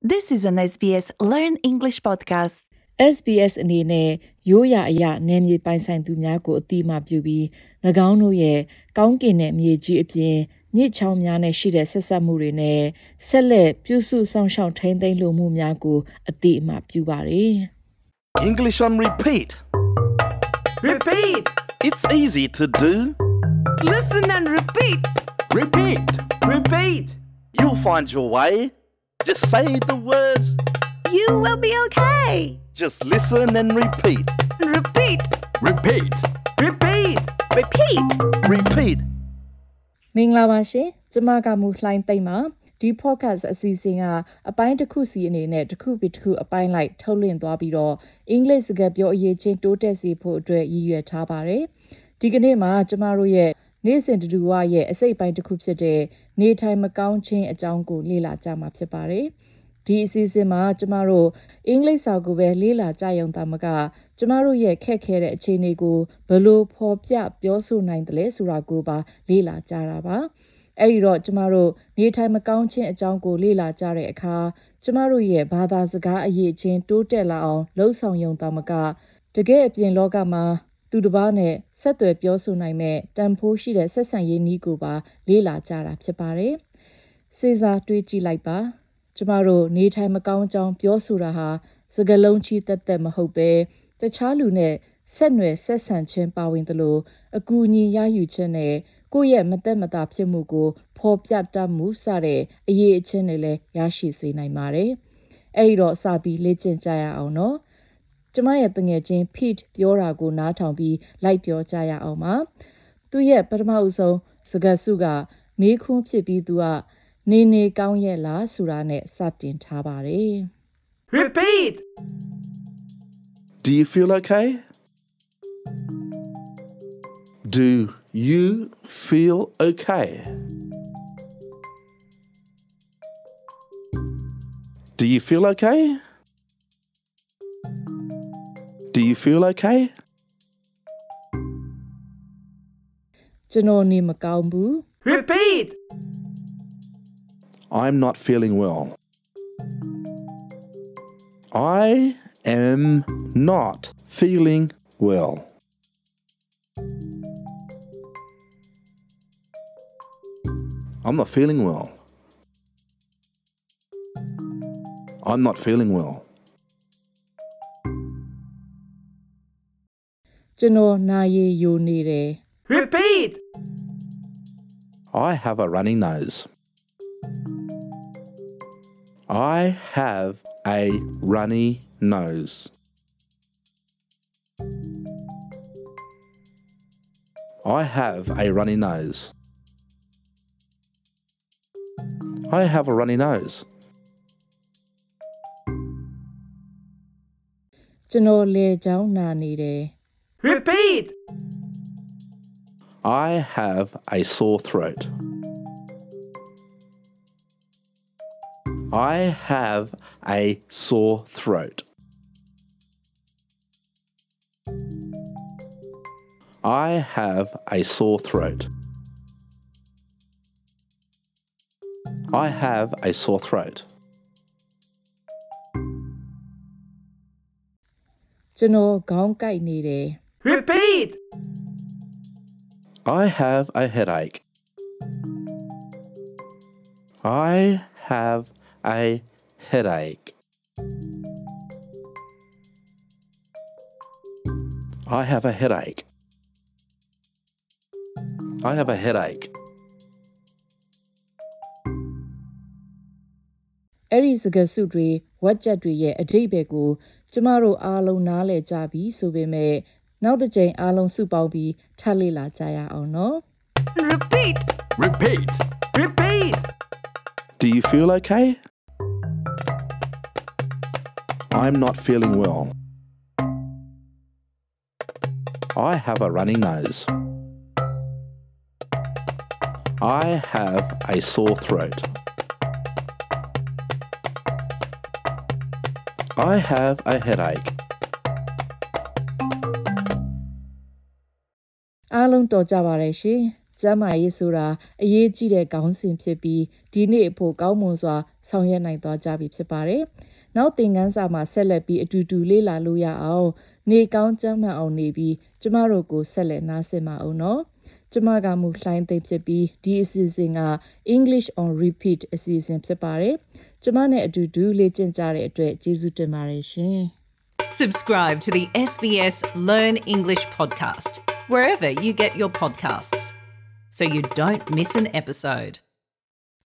This is an SBS Learn English podcast. SBS အနေနဲ့ရိုးရာအရာနယ်မြေပိုင်ဆိုင်သူများကိုအတိအမှပြုပြီး၎င်းတို့ရဲ့ကောင်းကင်တဲ့မြေကြီးအပြင်မြစ်ချောင်းများနဲ့ရှိတဲ့ဆက်ဆက်မှုတွေနဲ့ဆက်လက်ပြုစုဆောင်ရှောက်ထိန်းသိမ်းလိုမှုများကိုအတိအမှပြုပါတယ် English on repeat. Repeat! It's easy to do. Listen and repeat! Repeat! Repeat! You'll find your way. Just say the words. You will be okay. Just listen and repeat. Repeat! Repeat. Repeat! Repeat. Repeat. မင်္ဂလာပါရှင်ကျမကမူလှိုင်းသိမ့်ပါဒီ podcast အစီအစဉ်ကအပိုင်းတစ်ခုစီအနေနဲ့တစ်ခုပြီးတစ်ခုအပိုင်းလိုက်ထုတ်လွှင့်သွားပြီးတော့အင်္ဂလိပ်စကားပြောအရေးချင်းတိုးတက်စေဖို့အတွက်ရည်ရွယ်ထားပါတယ်ဒီကနေ့မှာကျမတို့ရဲ့ နေ့စဉ်တူတူဝရဲ့အစိတ်ပိုင်းတစ်ခုဖြစ်တဲ့နေထိုင်မကောင်းခြင်းအကြောင်းကိုလေ့လာကြမှာဖြစ်ပါတယ်ဒီအစီအစဉ်မှာကျမတို့အင်္ဂလိပ်စာကိုပဲလေ့လာကြရုံသာမကကျမတို့ရဲ့ခက်ခဲတဲ့အခြေအနေကိုဘယ်လိုဖော်ပြပြောဆိုနိုင်တယ်လဲဆိုတာကိုပါလေ့လာကြတာပါအဲ့ဒီတော့ကျမတို့နေထိုင်မကောင်းခြင်းအကြောင်းကိုလေ့လာကြတဲ့အခါကျမတို့ရဲ့ဘာသာစကားအရေးချင်းတိုးတက်လာအောင်လှုံ့ဆော်ရုံသာမကတကယ်အပြင်လောကမှာ သူတစ်ပါးနဲ့ဆက်သွယ်ပြောဆိုနိုင်မဲ့တန်ဖိုးရှိတဲ့ဆက်ဆံရေးနည်းကိုပါလေ့လာကြတာဖြစ်ပါတယ်စေစာတွေးကြည့်လိုက်ပါကျမတို့နေထိုင်မကောင်းကြောင်းပြောဆိုတာဟာစကလုံးချီတက်တက်မဟုတ်ပဲတခြားလူနဲ့ဆက်နွယ်ဆက်ဆံခြင်းပါဝင်သလိုအကူအညီရယူခြင်းနဲ့ကိုယ့်ရဲ့မသက်မသာဖြစ်မှုကိုဖော်ပြတတ်မှုစတဲ့အရေးအချင်းတွေလည်းရရှိစေနိုင်ပါတယ်။အဲ့ဒီတော့စပြီးလေ့ကျင့်ကြရအောင်နော်။ ကျမရဲ့တငယ်ချင်း Pete ပြောတာကိုနားထောင်ပြီးလိုက်ပြောကြရအောင်ပါ။သူရဲ့ပထမအဦးဆုံးစကားစုကမေးခွန်းဖြစ်ပြီးသူကနေနေကောင်းရဲ့လားဆိုတာနဲ့စတင်ထားပါတယ်။ Repeat! Do you feel okay? Do you feel okay? Do you feel okay? Do you feel okay? ကျွန်တော်နေမကောင်းဘူး Repeat! I'm not feeling well. I am not feeling well. I'm not feeling well. I'm not feeling well. ကျွန်တော်နာရည်ယိုနေတယ် Repeat! I have a runny nose. I have a runny nose. I have a runny nose. I have a runny nose. ကျွန်တော်လေချောင်းနာနေတယ် Repeat! I have a sore throat. I have a sore throat. I have a sore throat. I have a sore throat. ကျွန်တော်ခေါင်းကိုက်နေတယ် Repeat! I have a headache. I have a headache. I have a headache. I have a headache. အဲ့ဒီစကားစုတွေဝက်ချက်တွေရဲ့အဓိပ္ပာယ်ကိုကျမတို့အားလုံးနားလည်ကြပြီဆိုပေမဲ့ နောက်တစ်ကြိမ်အားလုံးစုပေါင်းပြီးထပ်လေ့လာကြရအောင်နော် Repeat! Repeat. Repeat! Do you feel okay? I'm not feeling well. I have a runny nose. I have a sore throat. I have a headache. အားလုံးတော်ကြပါရဲ့ရှင်ကျမ်းမာရေးဆိုတာအရေးကြီးတဲ့ခေါင်းစဉ်ဖြစ်ပြီးဒီနေ့အဖို့ကောင်းမွန်စွာဆောင်ရွက်နိုင်သွားကြပြီဖြစ်ပါတယ်။နောက်သင်ခန်းစာမှာဆက်လက်ပြီးအတူတူလေ့လာလို့ရအောင်နေကောင်းကျမ်းမှန်အောင်နေပြီးကျမတို့ကိုဆက်လက်နားဆင်ပါအောင်နော်။ကျမကမူလှိုင်းသိမ့်ဖြစ်ပြီးဒီအစီအစဉ်က English on repeat အစီအစဉ်ဖြစ်ပါတယ်။ကျမနဲ့အတူတူလေ့ကျင့်ကြတဲ့အတွက်ကျေးဇူးတင်ပါတယ်ရှင်။ Subscribe to the SBS Learn English podcast wherever you get your podcasts so you don't miss an episode.